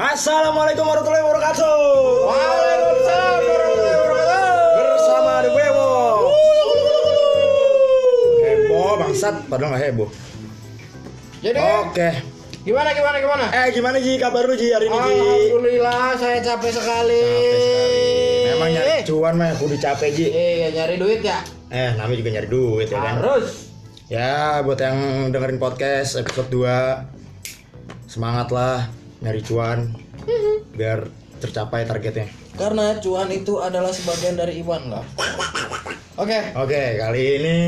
Assalamualaikum warahmatullahi wabarakatuh. Waalaikumsalam warahmatullahi wabarakatuh. Bersama The Wewo. Heboh bangsat, padahal nggak heboh. Jadi Oke. gimana gimana gimana? Eh gimana Ji kabar lu Ji hari ini Ji? Alhamdulillah saya capek sekali. Capek sekali. Memang nyari cuan mah kudu capek Ji. Iya nyari duit ya. Eh namanya juga nyari duit ya kan. Harus. Ya buat yang dengerin podcast episode 2 Semangat lah nyari cuan. Biar tercapai targetnya. Karena cuan itu adalah sebagian dari iman lah. Oke. Oke kali ini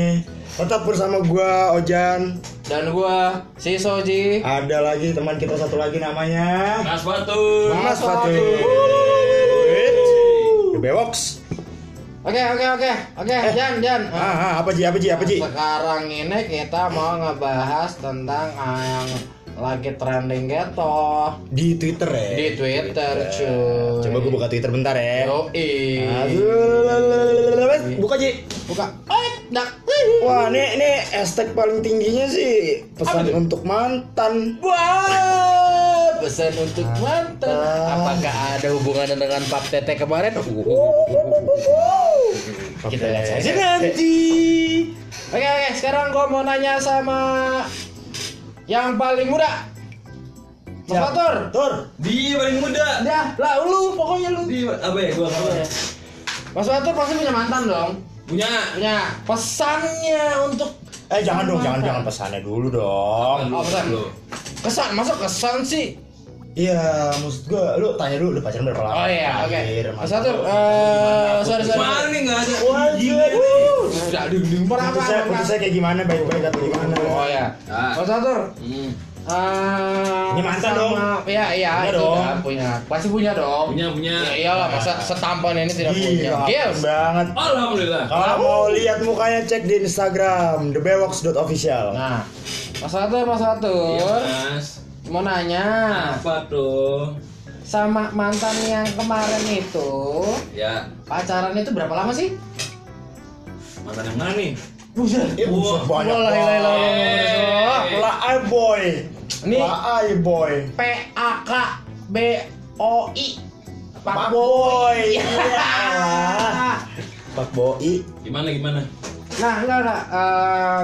tetap bersama gua Ojan. Dan gua si Soji. Ada lagi teman kita satu lagi namanya. Mas Batu. Mas Fatu The Bewoks Oke oke oke. Oke Jan Jan. ah, ah, apa Ji apa Ji apa Ji? Sekarang ini kita mau ngebahas tentang yang lagi trending gitu Di Twitter ya di Twitter cuy. Coba gua buka Twitter bentar ya Yoi. Buka Ji Buka. Eh, dak. Wah, ini ini hashtag paling tingginya sih pesan untuk mantan. Wah, pesan untuk mantan. Mantan. Apakah ada hubungannya dengan Pap Tete kemarin? Kita lihat saja nanti. Oke oke, sekarang gua mau nanya sama yang paling muda. Mas Siapa? Fatur. Tur. Dia paling muda. Ya, lah lu pokoknya lu. Dia apa ya gua nggak tahu. Mas Fatur pasti punya mantan dong. Punya. Punya pesannya untuk Eh jangan dong, jangan Mantan. jangan pesannya dulu dong. Oh, pesan. Lu. kesan, masuk kesan sih. Iya, maksud gua lu tanya dulu lu pacaran berapa lama? Oh iya, oke. Fatur, lu. eh sorry sorry. Mana nih nggak ada. Wajib. Sudah dinding parah Putusnya, parah. putusnya kayak gimana? Baik-baik atau gimana? Oh ya. Ah. Mas Fatur, Hmm. eh Ini mantan dong. Iya iya Punya iya, dong. punya. Pasti punya dong. Punya punya. Ya iyalah masa setampan ini tidak punya. Gila, Gils. banget. Alhamdulillah. Kalau mau lihat mukanya cek di Instagram thebewoks.official. Nah, Mas Fatur, Mas Fatur, Iya mas. Mau nanya Apa tuh? sama mantan yang kemarin itu Ya pacaran itu berapa lama sih? mantan yang mana nih? Buset. Eh, buset, banyak. Lah, ay boy. Ini- Lah, boy. P A K B O I Pak Boy. Iya. Pak Boy. Gimana gimana? Nah, enggak enggak. Eh,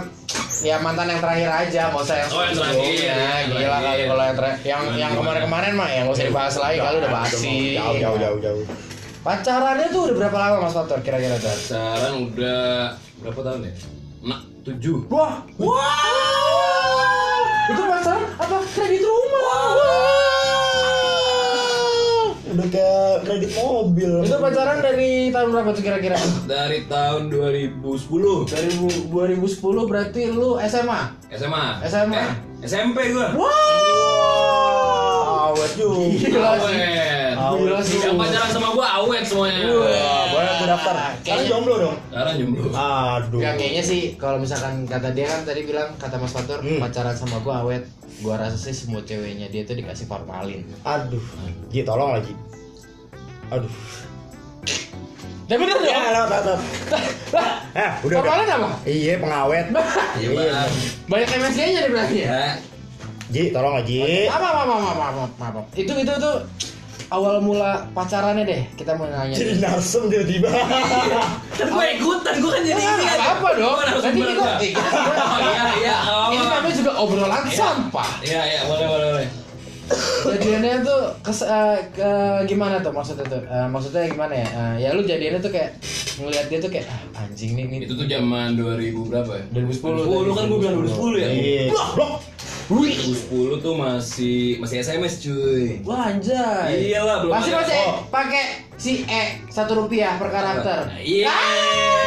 ya mantan yang terakhir aja, mau saya yang Oh, yang terakhir, yang Gila terakhir. kali kalau yang terakhir, yang Gimana, yang kemarin-kemarin mah ya nggak usah dibahas lagi kali udah basi. Jauh, jauh, jauh, jauh. Pacarannya tuh udah berapa lama Mas Fatur kira-kira? Pacaran udah berapa tahun ya? Nah, tujuh. Wah, wah. Udah kayak kredit mobil. Itu pacaran dari tahun berapa tuh kira-kira? Dari tahun 2010 Dari 2010 berarti lu SMA. SMA. SMA. Eh, SMP gua. Wah, awet juga. Gila sih. Awet. Gila sih. Yang pacaran sama gua awet semuanya. Boleh aku daftar. Sekarang Kayaknya- jomblo dong. Sekarang jomblo. Aduh. Ya kayaknya sih kalau misalkan kata dia kan tadi bilang kata Mas Fatur Hmm. pacaran sama gua awet. Gua rasa sih semua ceweknya dia tuh dikasih formalin. Aduh. Ji, tolong lagi. Aduh. Ya bener dong. Ya, lewat, lewat, lewat. Eh, udah, udah. Formalin apa? Iya, pengawet. Iya, Iya. Banyak MSG-nya nih berarti ya. Ya. Ji, tolong lagi. Apa apa apa apa apa apa apa. Itu itu tuh awal mula pacarannya deh. Kita mau nanya. Jadi narsum tiba-tiba. Kan gue ikutan, gue kan jadi ini nggak apa dong. Nanti kita, eh, Oh iya, iya, nggak ini namanya juga obrolan sampah. Iya, iya, boleh, boleh, boleh. Jadiannya tuh kes, eh, ke gimana tuh maksudnya tuh? Eh, maksudnya gimana ya? Eh, ya lu jadiannya tuh kayak ngelihat dia tuh kayak ah, anjing nih nih. Itu tuh zaman 2000 berapa ya? 2010. 2010 kan gue bilang 2010 ya. Iya. Blok. 2010 tuh masih masih SMS cuy. Wah anjay. Iya lah, belum Masih masih Oh. pakai si E satu rupiah per karakter. Iya. Masih yang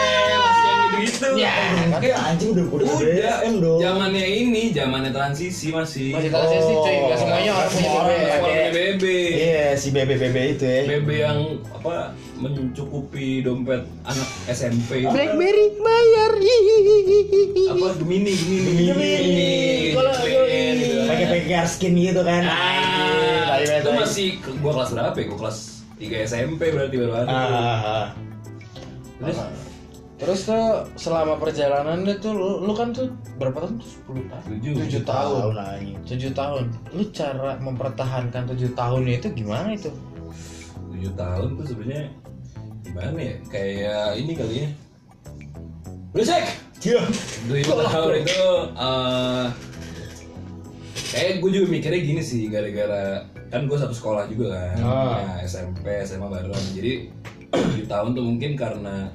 gitu. Ya. Kayak anjing udah udah Udah, BBM dong. zamannya ini, zamannya transisi masih. Masih transisi cuy, nggak semuanya orang punya orang BB. BB. Iya, si BB-BB itu ya. BB yang apa mencukupi dompet anak SMP. Blackberry bayar. Apa Gemini, Gemini, Gemini. Kalau- Keren gitu. Pakai pakai skin gitu kan. Anjing, Ah, tai, tai, itu tai. masih gua kelas berapa ya? Gua kelas 3 SMP berarti baru ada. Ah, ah, ah. Terus Terus tuh selama perjalanan tuh lu, lu kan tuh berapa tahun? 10 tahun. Tujuh. 7 tahun. Tahun anjing. 7 tahun. Lu cara mempertahankan 7 tahun itu gimana itu? tujuh tahun tuh sebenarnya gimana ya kayak ini kali ya berisik Iya. tujuh tahun itu eh kayak gue juga mikirnya gini sih gara-gara kan gue satu sekolah juga kan Ah. ya, SMP SMA bareng jadi tujuh tahun tuh mungkin karena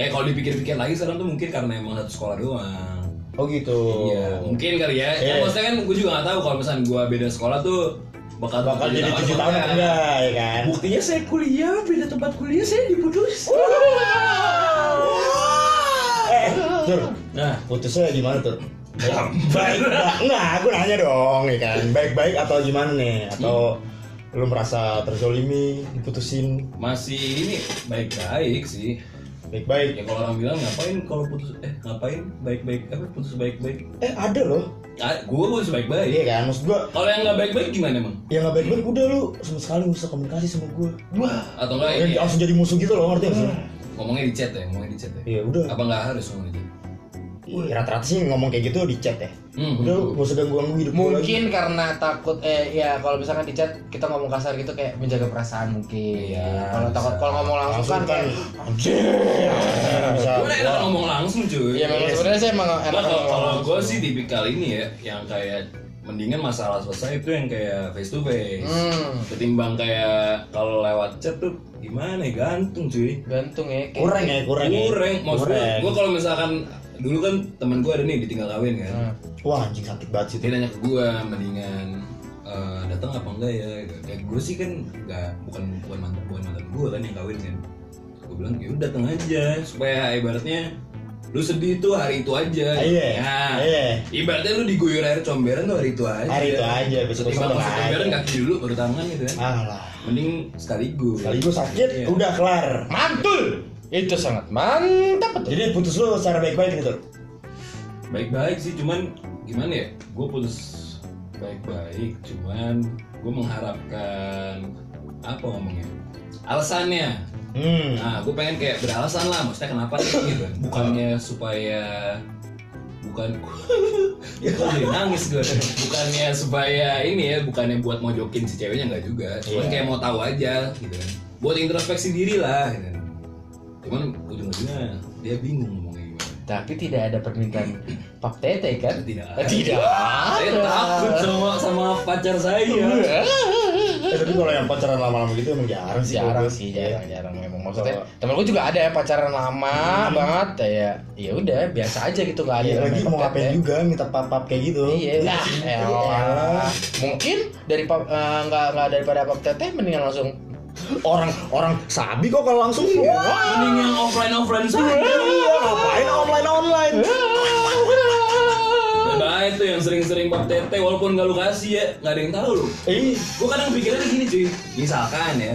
kayak kalau dipikir-pikir lagi sekarang tuh mungkin karena emang satu sekolah doang Oh gitu. Iya, mungkin kali ya. Iya. Ya, maksudnya kan gue juga gak tahu kalau misalnya gue beda sekolah tuh bakal Bakal jadi tujuh tahun apa apa enggak ya kan? Buktinya saya kuliah beda tempat kuliah saya diputus. Eh, Tur, Nah, putusnya gimana tuh? Baik, enggak, aku nanya dong, ya kan. Baik-baik atau gimana nih? Atau lu merasa terzolimi, diputusin masih ini baik-baik sih. Baik-baik? Ya kalau orang bilang ngapain kalau putus eh ngapain baik-baik apa putus baik-baik? Eh ada loh, Ah, gue putus baik-baik. iya kan? Maksud gua, Kalau yang nggak baik-baik gimana emang? yang nggak baik-baik udah lu sama sekali nggak usah komunikasi sama gua. Wah, atau enggak ya, langsung jadi musuh gitu loh, ngerti gak sih? ngomongnya di chat ya, ngomongnya di chat ya. Iya udah. Apa nggak harus ngomong di chat? Ih, Rata-rata sih ngomong kayak gitu di chat ya. Hmm. Udah lu gak usah ganggu-ganggu hidup gua lagi. Mungkin karena takut eh ya kalau misalkan di chat kita ngomong kasar gitu kayak menjaga perasaan mungkin. Iya, kalau takut kalau ngomong langsung, Langsung kan kan. kayak anjir. bisa. Gue enak ngomong langsung cuy. Iya memang sebenarnya sih emang Nah, enak kalau gue sih tipikal ini ya, yang kayak mendingan masalah selesai itu yang kayak face to face. Hmm, Ketimbang kayak kalau lewat chat tuh gimana ya gantung cuy. gantung ya. kayak- Kurang ya, kurang ya. Kurang, maksudnya gue kalau misalkan dulu kan temen gue ada nih ditinggal kawin kan. Hmm. Wah anjing sakit banget sih Dia nanya ke gue mendingan eh, datang apa enggak ya? Kayak gue sih kan nggak bukan bukan mantan bukan mantan gue kan yang kawin kan. Gue bilang ya udah datang aja supaya ibaratnya lu sedih tuh hari itu aja. Iya. Ya. Iya. Ibaratnya lu diguyur air comberan tuh hari itu aja. Hari itu aja, besok-besok Ketimbang udah masuk nggak comberan kaki dulu baru tangan gitu kan. Alah. Mending sekaligus. Sekaligus sakit, Iya. udah kelar. Mantul. Itu sangat mantap betul. Jadi putus lu secara baik-baik gitu. Baik-baik sih, cuman gimana ya? Gue putus baik-baik, cuman gue mengharapkan apa ngomongnya? Alasannya. Hmm. Nah, gue pengen kayak beralasan lah, maksudnya kenapa sih gitu. Bukannya supaya bukan ya nangis gue bukannya supaya ini ya bukannya buat mojokin si ceweknya nggak juga cuman Iya. kayak mau tahu aja gitu kan buat introspeksi diri lah gitu. Cuman ujung-ujungnya dia bingung ngomongnya gimana Tapi tidak ada permintaan Pak Tete kan? tidak Tidak. saya takut sama sama pacar saya Eh, tapi kalau yang pacaran lama-lama gitu emang jarang sih. jarang sih Iya. jarang jarang memang maksudnya Kalau- temenku juga ada ya pacaran lama banget kayak ya udah biasa aja gitu nggak ada Iya yang lagi mau ngapain juga minta pap-pap kayak gitu. Iya, Nah, elah. mungkin dari pap eh, nggak nggak daripada pap teteh mendingan langsung orang orang sabi kok kalau langsung mending yang offline offline saja. Iya, ngapain online? Online Bye tuh yang sering-sering bab tete walaupun gak lu kasih ya nggak ada yang tahu lu. Eh gue kadang pikirnya gini cuy. Misalkan ya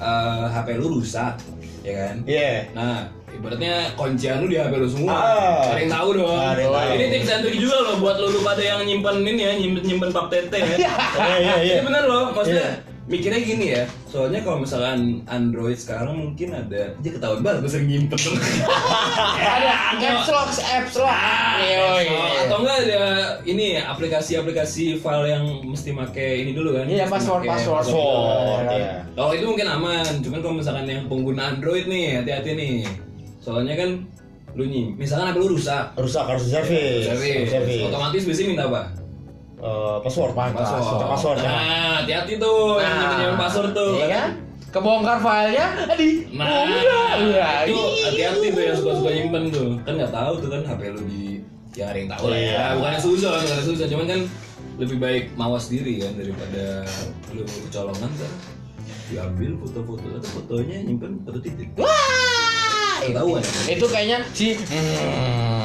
eh, HP lu rusak ya kan? Iya. Nah ibaratnya kuncian lu di HP lu semua. Ah. ada yang tahu dong. Ada yang tahu. ini tips and trick juga loh buat lu lu pada yang nyimpen ini ya nyimpen nyimpen bab tete ya. Iya iya iya. Ini bener loh, maksudnya Iya. Mikirnya gini ya. Soalnya kalau misalkan Android sekarang mungkin ada, dia ketahuan banget gue sering nyimpen. ada apps lock apps lock Iya, iya. Oh, atau enggak ada ini aplikasi-aplikasi file yang mesti make ini dulu kan? Iya, password, password. Password, Iya. ya. Kalau itu mungkin aman, cuman kalau misalkan yang pengguna Android nih, hati-hati nih. Soalnya kan lu nyim, misalkan HP lu rusak, rusak harus service, service otomatis biasanya minta apa? Eh, password Password. password ya Nah, hati-hati tuh yang nyimpen password tuh. iya kan kebongkar filenya di Nah, Iya, itu hati-hati tuh yang suka-suka nyimpen tuh. Kan nggak tahu tuh kan HP lu di yang ada yang tahu lah ya. Iya. Bukannya susah kan, bukannya susah, cuman kan lebih baik mawas diri kan daripada lu kecolongan kan. Diambil foto-foto atau fotonya nyimpen foto titik. Wah, itu, Ketahuan. itu kayaknya si hmm,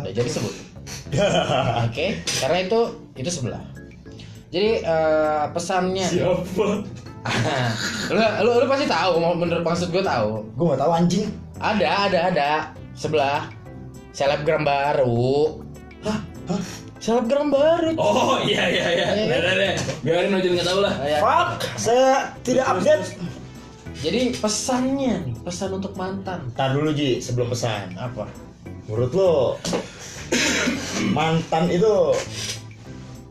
udah jadi sebut. Oke, karena itu itu sebelah. Jadi eh, pesannya, Siapa? lu, lu lu pasti tahu, mau bener maksud gue tahu. gue nggak tahu anjing Ada ada ada sebelah selebgram baru. hah hah Selebgram baru. Oh iya iya iya. Iya? Udah deh. Biarin aja nggak tahu lah. Oh, ya. fuck saya tidak update Jadi pesannya nih, pesan untuk mantan Ntar dulu Ji, sebelum pesan. apa? Menurut lo mantan itu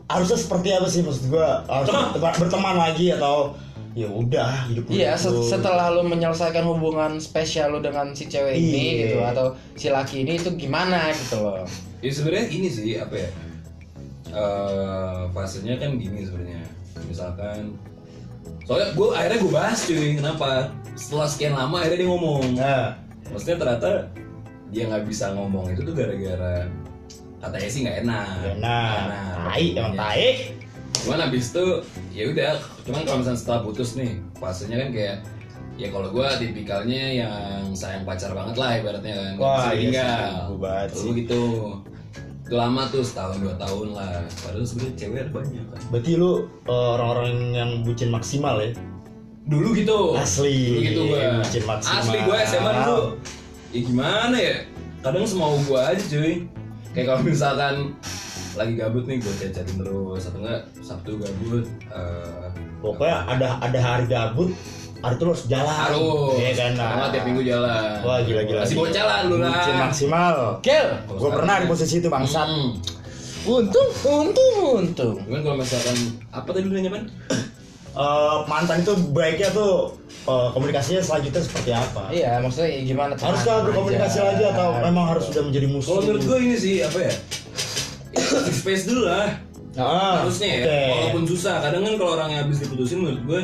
harusnya seperti apa sih maksud gua? Harus berteman, berteman lagi atau ya udah hidup Iya, gitu. se- setelah lu menyelesaikan hubungan spesial lu dengan si cewek ini Iya. gitu atau si laki ini itu gimana gitu loh. Ya sebenarnya ini sih apa ya? Eh fasenya kan gini sebenarnya. Misalkan soalnya gue akhirnya gue bahas cuy kenapa setelah sekian lama akhirnya dia ngomong Nah, maksudnya ternyata dia nggak bisa ngomong itu tuh gara-gara katanya sih nggak enak. Ya nah, Nggak tai enak. emang Iya. tai. cuman abis itu ya udah cuman kalau misalnya setelah putus nih fasenya kan kayak ya kalau gue tipikalnya yang sayang pacar banget lah ibaratnya kan. Wah, iya gua banget Dulu gitu itu lama tuh setahun dua tahun lah. Padahal sebenarnya cewek banyak kan. Berarti lu uh, orang-orang yang bucin maksimal ya? dulu gitu. Asli, dulu gitu gue bucin maksimal. asli gue SMA dulu. Ya gimana ya? Kadang semau gue aja cuy kayak kalau misalkan lagi gabut nih gue chat-chatin terus atau enggak Sabtu gabut eh, Pokoknya ada ada hari gabut, hari itu lu harus jalan. harus Iya kan? Enggak tiap minggu jalan Wah gila-gila. masih bocah lah lu lah Bucin maksimal. Kel, Kalau Gue pernah di posisi itu bangsat. Hmm. untung, untung, untung. Cuman kalau misalkan apa tadi lu nanya pan? Eh, mantan itu baiknya tuh eh, komunikasinya selanjutnya seperti apa? Iya, maksudnya ya gimana? Haruskah berkomunikasi aja. lagi atau memang harus sudah menjadi musuh? Kalau menurut gue ini sih apa ya? Ya, kasih space dulu lah. Ah, Harusnya ya, walaupun susah. Kadang kan kalau orang yang habis diputusin menurut gue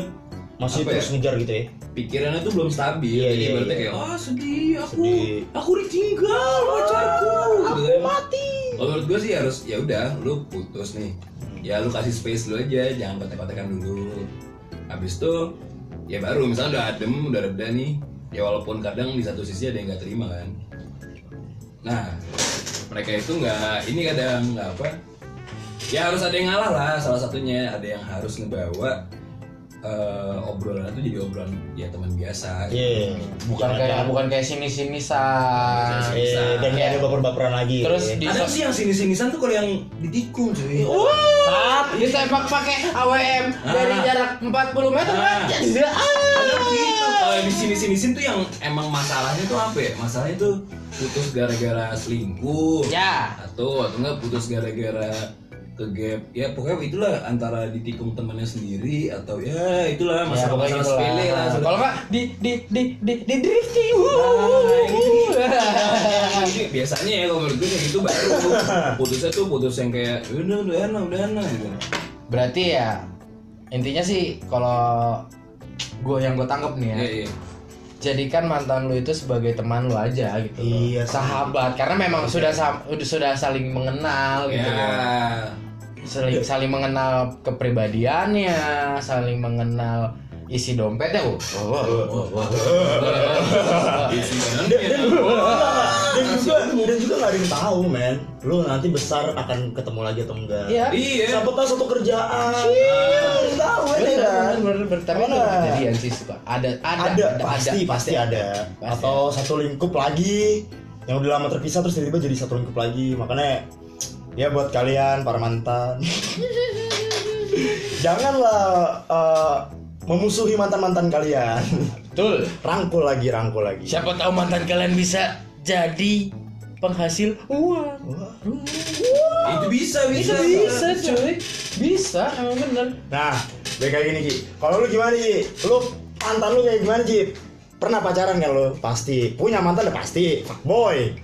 masih apa terus ya? ngejar gitu ya. pikirannya tuh belum stabil. Iya, Jadi iya, berarti iya. kayak oh sedih aku, Sedih. aku ditinggal pacarku. Aku mati. Kalau menurut gue sih harus ya udah lu putus nih. Ya lu kasih space dulu aja, jangan kontak-kontakan dulu. Habis itu ya baru misalnya udah adem, udah reda nih. Ya walaupun kadang di satu sisi ada yang nggak terima kan. Nah, mereka itu nggak ini kadang nggak apa. Ya harus ada yang ngalah lah salah satunya ada yang harus ngebawa eh, obrolan itu jadi obrolan ya teman biasa. Iya. Bukan Jangan- kayak bukan kayak sini sini san. Eh, dan nggak ada baper-baperan lagi. Terus ya. di Ada sih yang sini-sinisan tuh kalau yang ditikung cuy. Saat ditembak pakai AWM dari Ah. jarak 40 meter kan? Ya, ah. gitu. Kalau di sini sini tuh yang emang masalahnya tuh apa ya? Masalahnya tuh putus gara-gara selingkuh. Ya. Atau atau enggak putus gara-gara ke gap. Ya pokoknya itulah antara ditikung temannya sendiri atau ya itulah Ya, masalah pokoknya masalah sepele lah. lah. Kalau nggak di di di di di drifting. Jadi biasanya ya kalau menurut gue kayak gitu baru putusnya tuh putus yang kayak "Ya udah udah enak udah enak gitu. Berarti ya intinya sih kalau gue yang gue tangkap nih ya. Iya iya. Jadikan mantan lu itu sebagai teman lu aja gitu. Iya. Sahabat karena memang sudah sam- udah sudah saling mengenal gitu. loh. Ya. Saling saling mengenal kepribadiannya, saling mengenal isi dompetnya. Oh, oh, oh, oh, oh. Isi dan, juga dan juga nggak ada yang tahu men. Lu nanti besar akan ketemu lagi atau enggak. Iya. Iya. siapa tahu satu kerjaan. Nggak ada yang tahu ya kan. Tapi itu kejadian sih suka. Ada, ada, ada, pasti pasti ada. Pasti atau satu lingkup lagi yang udah lama terpisah terus tiba-tiba jadi satu lingkup lagi. Makanya ya buat kalian para mantan janganlah eh, memusuhi mantan mantan kalian Betul. rangkul lagi rangkul lagi Siapa tahu mantan kalian bisa jadi penghasil uang. Wah. Itu bisa Bisa, bisa. bisa, cuy. Bisa, emang bener. Nah, kayak kayak gini Ji. Kalau lu gimana Ji? Lu mantan lu kayak gimana Ji? Pernah pacaran kan lu? Pasti. Punya mantan udah pasti. Boy.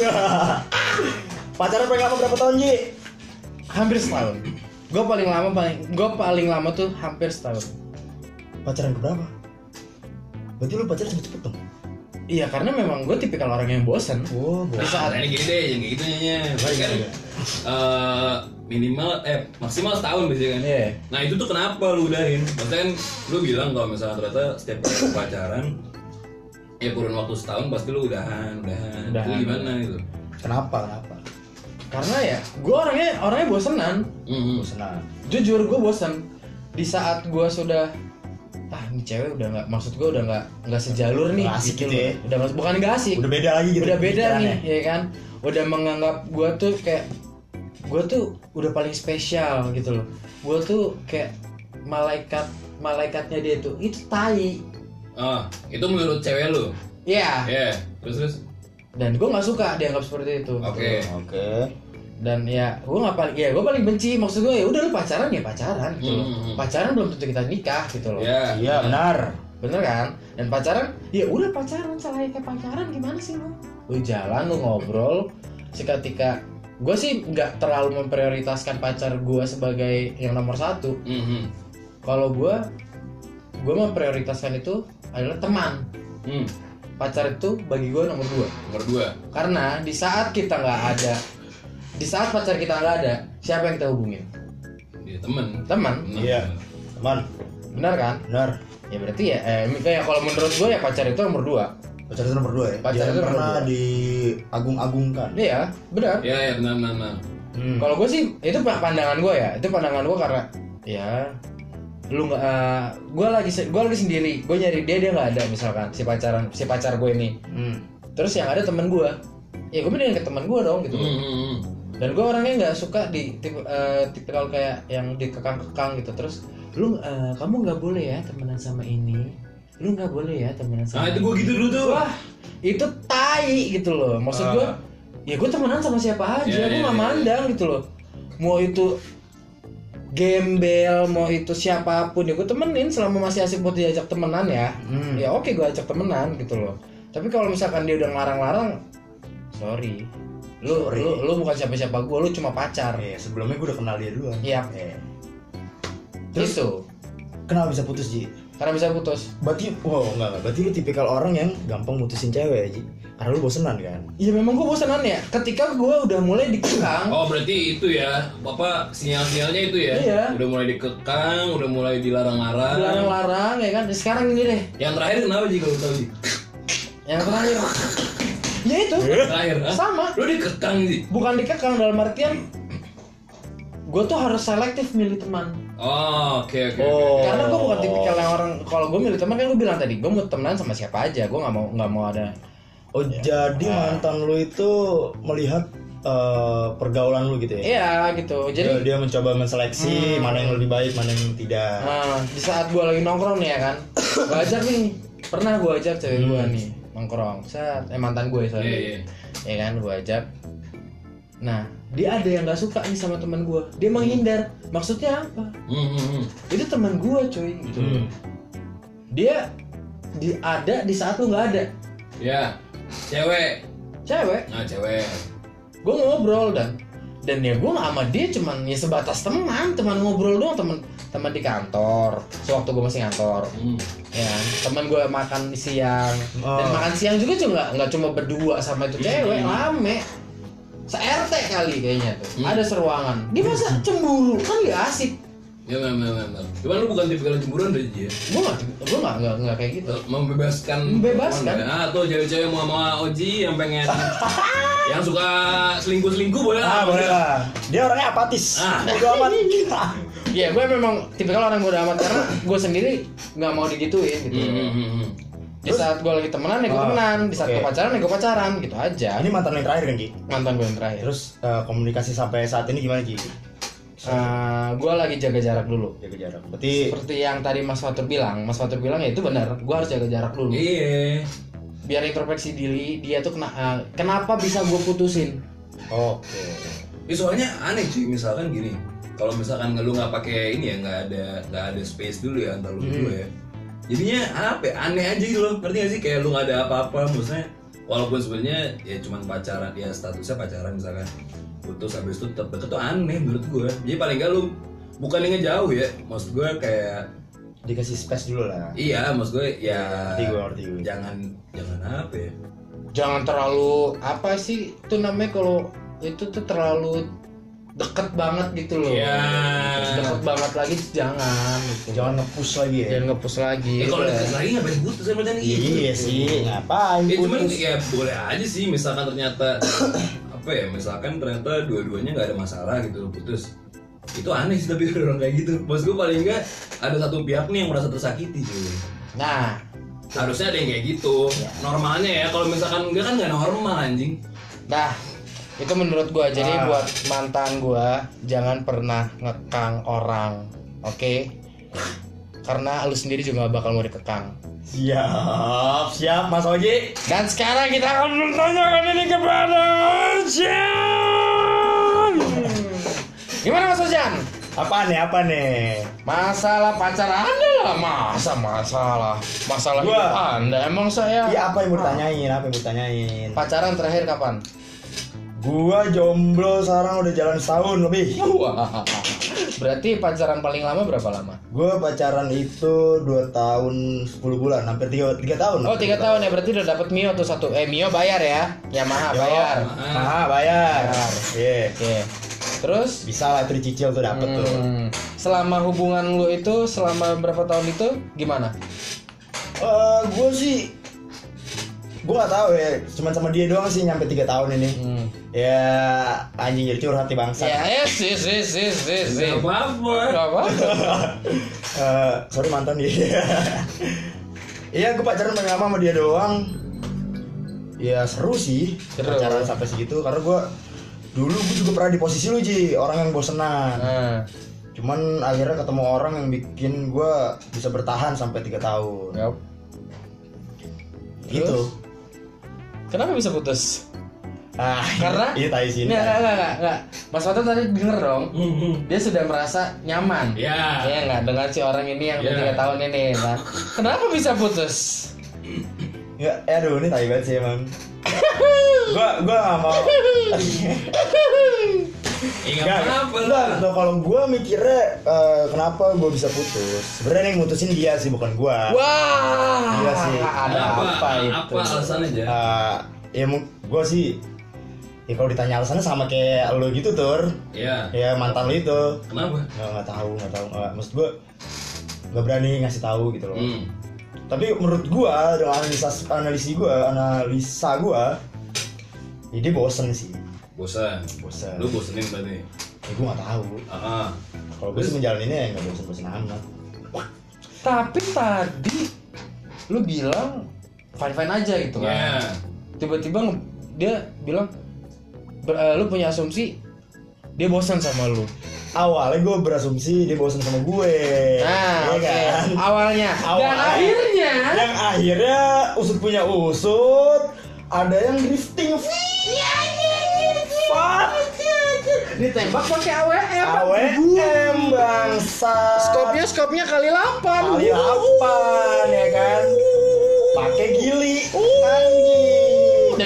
pacaran paling lama berapa tahun Ji? Hampir setahun. Gue paling lama paling gue paling lama tuh hampir setahun. Pacaran ke berapa? Berarti lu pacaran cepet-cepet dong? Iya karena memang gue tipikal orang yang bosan. Wah, Di gua. saat Nah, ini gini deh, yang kayak gitu nyanyi. Baik, Kan eh, minimal eh maksimal setahun biasanya kan. Iya. Nah itu tuh kenapa lu udahin? Maksudnya kan lu bilang kalau misalnya ternyata setiap kali pacaran ya kurun waktu setahun pasti lu udahan, udahan. Udahan. Itu gimana gitu? Kenapa? Kenapa? Karena ya gue orangnya orangnya bosenan. Mm-mm. Bosenan. Jujur gue bosan. Di saat gue sudah ah ini cewek udah nggak maksud gue udah nggak nggak sejalur nih asik gitu loh. ya. udah bukan nggak asik Udah beda lagi gitu. udah beda nih ya kan udah menganggap gue tuh kayak gue tuh udah paling spesial gitu loh gue tuh kayak malaikat malaikatnya dia tuh itu tai Ah, itu menurut cewek lu. Iya. Ya, terus terus. Dan gue nggak suka dianggap seperti itu. Oke. Oke. Dan ya gue nggak paling ya gue paling benci maksud gue ya udah lu pacaran ya pacaran gitu loh. Hmm. Pacaran belum tentu kita nikah gitu loh. Ya. Iya benar. Bener kan? Dan pacaran ya udah pacaran kayak pacaran gimana sih lu? Lu jalan lu ngobrol seketika gue sih nggak terlalu memprioritaskan pacar gue sebagai yang nomor satu Mhm. kalau gue gue memprioritaskan itu adalah teman Hmm. Pacar itu bagi gue nomor dua Nomor dua. karena di saat kita nggak ada di saat pacar kita nggak ada siapa yang kita hubungin temen. teman Benar. Iya. Teman. benar kan Benar. ya berarti ya eh, kayak kalau menurut gue ya pacar itu nomor dua Pacar itu nomor dua ya. Pacar Jangan itu nomor pernah dua. diagung-agungkan. iya benar Ya, ya benar benar. benar. Hmm. Kalau gue sih itu pandangan gue ya, itu pandangan gue karena ya lu nggak, gue lagi gue lagi sendiri, gue nyari dia dia nggak ada misalkan si pacaran si pacar gue ini, Hmm. terus yang ada temen gue, ya gue mendingan ke temen gue dong gitu. Hmm, hmm, hmm. Dan gue orangnya nggak suka di tipe eh, tipikal kayak yang dikekang-kekang gitu, terus lu eh, kamu nggak boleh ya temenan sama ini, lu nggak boleh ya temenan sama. Nah, itu gua gitu dulu tuh. Wah itu tai gitu loh, maksud gue Ah. ya gue temenan sama siapa aja Iya, gue iya, nggak iya. mandang gitu loh mau itu gembel mau itu siapa pun ya gue temenin selama masih asik buat diajak temenan ya Hmm. ya oke gue ajak temenan gitu loh tapi kalau misalkan dia udah ngelarang-larang sorry lu Sorry. lu lu bukan siapa-siapa gue lu cuma pacar Eh, sebelumnya gue udah kenal dia duluan. Iya. Eh. terus itu Kenapa bisa putus Ji? Karena bisa putus Berarti, wow enggak enggak. Berarti lu tipikal orang yang gampang mutusin cewek Ji. Karena lu bosenan kan? ya memang gue bosanan ya ketika gue udah mulai dikekang Oh berarti itu ya, apa sinyal-sinyalnya itu ya? Iya. Udah mulai dikekang, udah mulai dilarang-larang. dilarang-larang ya kan sekarang ini deh Yang terakhir kenapa sih kalau tahu sih? yang terakhir ya itu Terakhir, ah? sama Lu dikekang sih. bukan dikekang dalam artian gue tuh harus selektif milih teman Oh, oke oke. Oh. oke. karena gue bukan tipikal yang orang kalau gue milih teman kan gue bilang tadi gue mau temenan sama siapa aja gue nggak mau nggak mau ada Oh, jadi mantan lu itu melihat eh, pergaulan lu gitu ya? iya gitu Jadi jadi dia mencoba menseleksi mana yang lebih baik, mana yang tidak. nah, di saat gue lagi nongkrong nih ya kan gue ajak nih pernah gue ajak cewek gue nih nongkrong saat eh mantan gue sorry Iya, iya. ya kan gue ajak nah dia ada yang nggak suka nih sama teman gue dia menghindar maksudnya apa Hmm, hmm, hmm. itu teman gue cuy gitu Hmm. dia di ada di saat lu nggak ada Ya, cewek. cewek Nah, cewek. gue ngobrol dan dan ya gue sama dia cuman ya sebatas teman teman ngobrol doang teman teman di kantor sewaktu gue masih kantor Hmm. ya kan? teman gue makan siang dan Oh. makan siang juga cuma nggak cuma berdua sama itu cewek rame se RT kali kayaknya tuh Hmm. ada seruangan dia masa cemburu kan gak asik Ya benar benar benar. Cuman lu bukan tipikal cemburuan dari dia. gue nggak gue nggak nggak nggak kayak gitu Membebaskan. Membebaskan. Ah, tuh cewek-cewek mau sama Oji yang pengen yang suka selingkuh-selingkuh boleh Ah, boleh lah. Dia orangnya apatis. Ah. Bodo amat. ya gue memang tipikal orang bodo amat karena gue sendiri nggak mau digituin gitu Hmm, hmm, hmm, hmm. Di saat gue lagi temenan ya gue Ah, temenan di saat oke. gue pacaran ya gue pacaran gitu aja Ini mantan yang terakhir kan, Ki? mantan gue yang terakhir Terus eh, komunikasi sampai saat ini gimana, Ki? gue lagi jaga jarak dulu Jaga jarak. Berarti seperti yang tadi Mas Fatur bilang Mas Fatur bilang ya itu benar gue harus jaga jarak dulu Iya. biar introspeksi diri dia tuh kena, eh, kenapa bisa gue putusin oke. Ya, soalnya aneh cuy misalkan gini kalau misalkan lu nggak pakai ini ya nggak ada nggak ada space dulu ya antar lu berdua ya jadinya apa ya, aneh aja gitu loh. Ngerti gak sih? Kayak lu nggak ada apa-apa maksudnya walaupun sebenarnya ya cuman pacaran ya statusnya pacaran misalkan. Putus habis itu tetap deket tuh aneh menurut gue jadi paling gak lu bukan yang ngejauh ya. Maksud gue kayak Dikasih space dulu lah. iya maksud gue ya Ngerti gue, ngerti gue. jangan jangan apa ya. Jangan terlalu apa sih itu namanya kalau itu tuh terlalu deket banget gitu loh. Iya. Terus deket banget lagi jangan gitu. Jangan nge-push lagi ya. jangan ngepus lagi. Ya kalau deket lagi ngapain putus sama macam gitu Iya sih, ngapain Ya cuman putus? ya boleh aja sih misalkan ternyata apa ya misalkan ternyata dua-duanya nggak ada masalah gitu loh putus. Itu aneh sih tapi orang kayak gitu. Bos gue paling enggak ada satu pihak nih yang merasa tersakiti cuy. Nah. Harusnya ada yang kayak gitu. Normalnya ya kalau misalkan enggak kan nggak normal anjing. Nah, itu menurut gua. Jadi Ah. buat mantan gua jangan pernah ngekang orang, oke? karena lu sendiri juga gak bakal mau dikekang. Siap, siap Mas Oji. Dan sekarang kita akan bertanyakan ini kepada Ojan. Gimana Mas Ojan? Apa nih? Apa nih? Masalah pacar Anda lah, masa masalah masalah Gua- hidup Anda. Emang saya Iya apa yang mau ditanyain? Apa yang mau ditanyain? pacaran terakhir kapan? Gua jomblo sekarang udah jalan setahun lebih. Wah, berarti pacaran paling lama berapa lama? Gua pacaran itu 2 tahun 10 bulan, hampir 3, 3 tahun. Oh tiga tahun ya berarti udah dapet Mio tuh satu. Eh Mio bayar ya? Yamaha Yo, bayar. Nah, bayar. Iya. Oke. Terus Bisa lah itu dicicil tuh dapet tuh. hmm, selama hubungan lu itu selama berapa tahun itu gimana? Eh, gua sih gua nggak tahu ya, cuman sama dia doang sih nyampe 3 tahun ini. Hmm. Ya anjing jadi curhat nih bangsa. Ya ya sih sih sih sih sih. Gak apa-apa. Gak apa? Eh, sorry mantan dia. Iya, gue pacaran paling lama sama dia doang. Ya seru sih Seru. pacaran sampai segitu karena gue dulu gue juga pernah di posisi lu Ji, orang yang bosenan. Nah, Cuman akhirnya ketemu orang yang bikin gue bisa bertahan sampai tiga tahun. yap. Gitu. Kenapa bisa putus? Ah, Karena iya tai sini. Nggak, nggak, nggak, nggak, nggak. Mas Fatul tadi denger dong. Hmm, Dia sudah merasa nyaman. Ya. Iya nggak dengan si orang ini yang udah Ya. tiga tahun ini. Nah, kenapa bisa putus? Ya, eh, aduh ini tai banget sih emang. gua gua gak mau. Eh, gak Gak, apa-apa gak, lah. gak, kalau gue mikirnya eh, kenapa gue bisa putus Sebenarnya yang mutusin dia sih bukan gue Wah, Iya sih. ada Apa, apa, itu? apa alasan aja? Eh, Ya gue sih Ya kalau ditanya alasannya sama kayak lo gitu tur Ya. Ya mantan lo itu Kenapa? Nggak, nggak tahu, nggak tahu nggak, Maksud gue Gak berani ngasih tahu gitu loh Hmm. Tapi menurut gue dengan analisa, analisi gue Analisa gue Ya dia bosen sih Bosan. Bosen Lu bosenin berarti. Ya gue gak tahu Ah, ah. Kalau gue sih menjalaninnya ya gak bosen-bosen amat Tapi tadi lu bilang fine fine aja gitu kan. Ya. Tiba-tiba dia bilang ber- eh, lu punya asumsi dia bosan sama lu. awalnya gue berasumsi dia bosan sama gue Nah, Iya oke. kan? Awalnya. Dan Awalnya. akhirnya yang akhirnya usut punya usut ada yang drifting Fuck ditembak pakai AWM. AWM bangsa Skopnya skopnya kali 8. kali delapan ya kan pakai gili anjing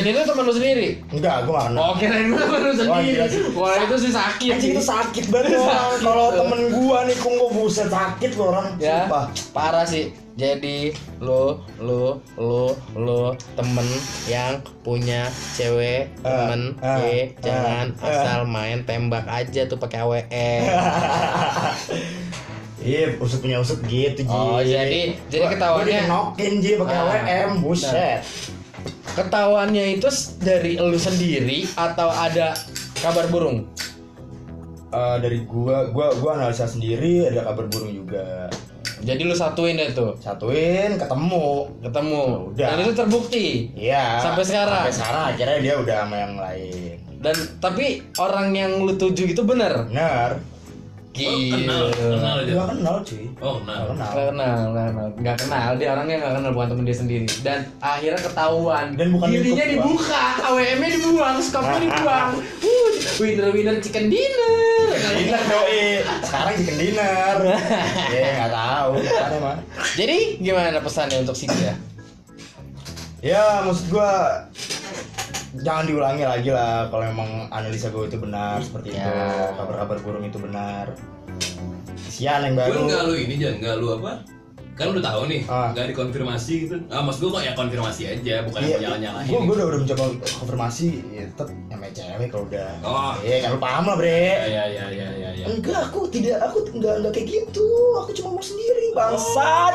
Dan itu teman lu sendiri. enggak gak kenal Oh, kirain lu teman lu Wah, sendiri. sih. Wah, itu sih sakit. anjing itu sakit banget kalau temen gua nih kung gua buset sakit gua orang ya sumpah parah sih jadi lu lu lu lu temen yang punya cewek Ah, temen ah, ye ah, jangan ah. asal main tembak aja tuh pakai AWM Iya, usut punya usut gitu, Ji. Oh, jadi- jadi Gua- ketahuannya- Gua dikenokin, Ji, pakai Ah, AWM, buset. Ketahuannya itu dari lu sendiri atau ada kabar burung Eh, dari gua, gua, gua analisa sendiri, ada kabar burung juga. jadi lu satuin deh tuh Satuin, ketemu. ketemu Udah. dan itu terbukti Iya. Sampai sekarang? Sampai sekarang akhirnya dia udah sama yang lain. dan tapi orang yang lu tuju itu bener Bener. Oh, kenal, kenal aja. Gua kenal, cuy. Oh, Gak kenal. kenal. Nggak kenal, nggak kenal, nggak kenal. Dia orangnya nggak kenal, bukan temen dia sendiri. Dan akhirnya ketahuan. Dan bukan Dirinya dibuka, AWM-nya dibuang, skopnya dibuang. Uh, winner winner chicken dinner. Dinner doi. Sekarang chicken dinner. Iya, nggak tahu. Mah. Jadi gimana pesannya untuk si dia? Ya, maksud gua jangan diulangi lagi lah kalau memang analisa gue itu benar seperti itu Ya. kabar-kabar burung itu benar kesian yang Gue baru enggak lu ini jangan enggak lu apa? Kan udah tahu nih, Ah. enggak dikonfirmasi gitu. Ah, maksud gue kok ya konfirmasi aja, bukan Iya, nyala-nyalahin. gue gue udah udah mencoba konfirmasi ya, tetap namanya cewek kalau udah Oh. iya kan lu paham lah bre Ya ya ya ya ya ya. enggak aku tidak aku enggak enggak kayak gitu aku cuma mau sendiri bangsat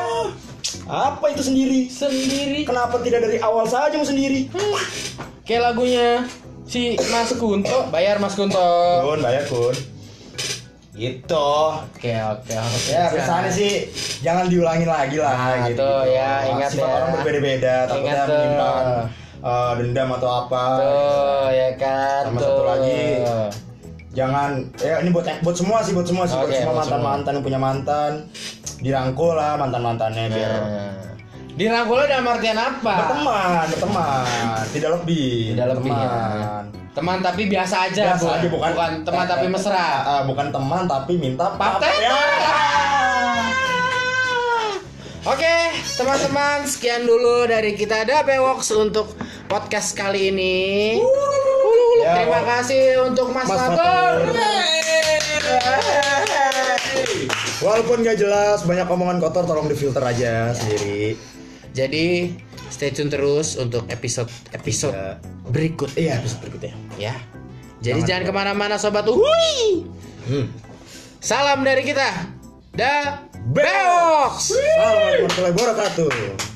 apa itu sendiri Sendiri. kenapa tidak dari awal saja mau sendiri Kayak lagunya si Mas Kunto, bayar Mas Kunto. kun bayar kun gitu Oke oke oke. ya kesannya sih jangan diulangin lagi lah Nah, gitu tuh, ya, ingat sifat ya. orang berbeda-beda takutnya menyimpan eh, dendam atau apa Tuh ya kan. Sama tuh. satu lagi. jangan ya ini buat buat semua sih buat semua sih buat Oke, semua buat mantan mantan yang punya mantan dirangkul lah mantan mantannya biar Nah. Dirangkulnya dalam artian apa? berteman berteman tidak lebih Tidak lebih, ya. teman Teman tapi biasa aja, biasa bukan, aja bukan bukan teman tapi mesra. Ah, ah, bukan teman tapi minta Paten. ya Oke, teman-teman, sekian dulu dari kita ada Bewox untuk podcast kali ini. Ya, Terima kasih untuk Mas, Mas Fatur. walaupun gak jelas banyak omongan kotor tolong difilter aja sendiri Jadi stay tune terus untuk episode episode Ya. berikut iya episode berikutnya ya. Jadi jangan, Jangan ke mana-mana sobat Uhuy. hmm. Salam dari kita. Da Bewox. Assalamualaikum warahmatullahi wabarakatuh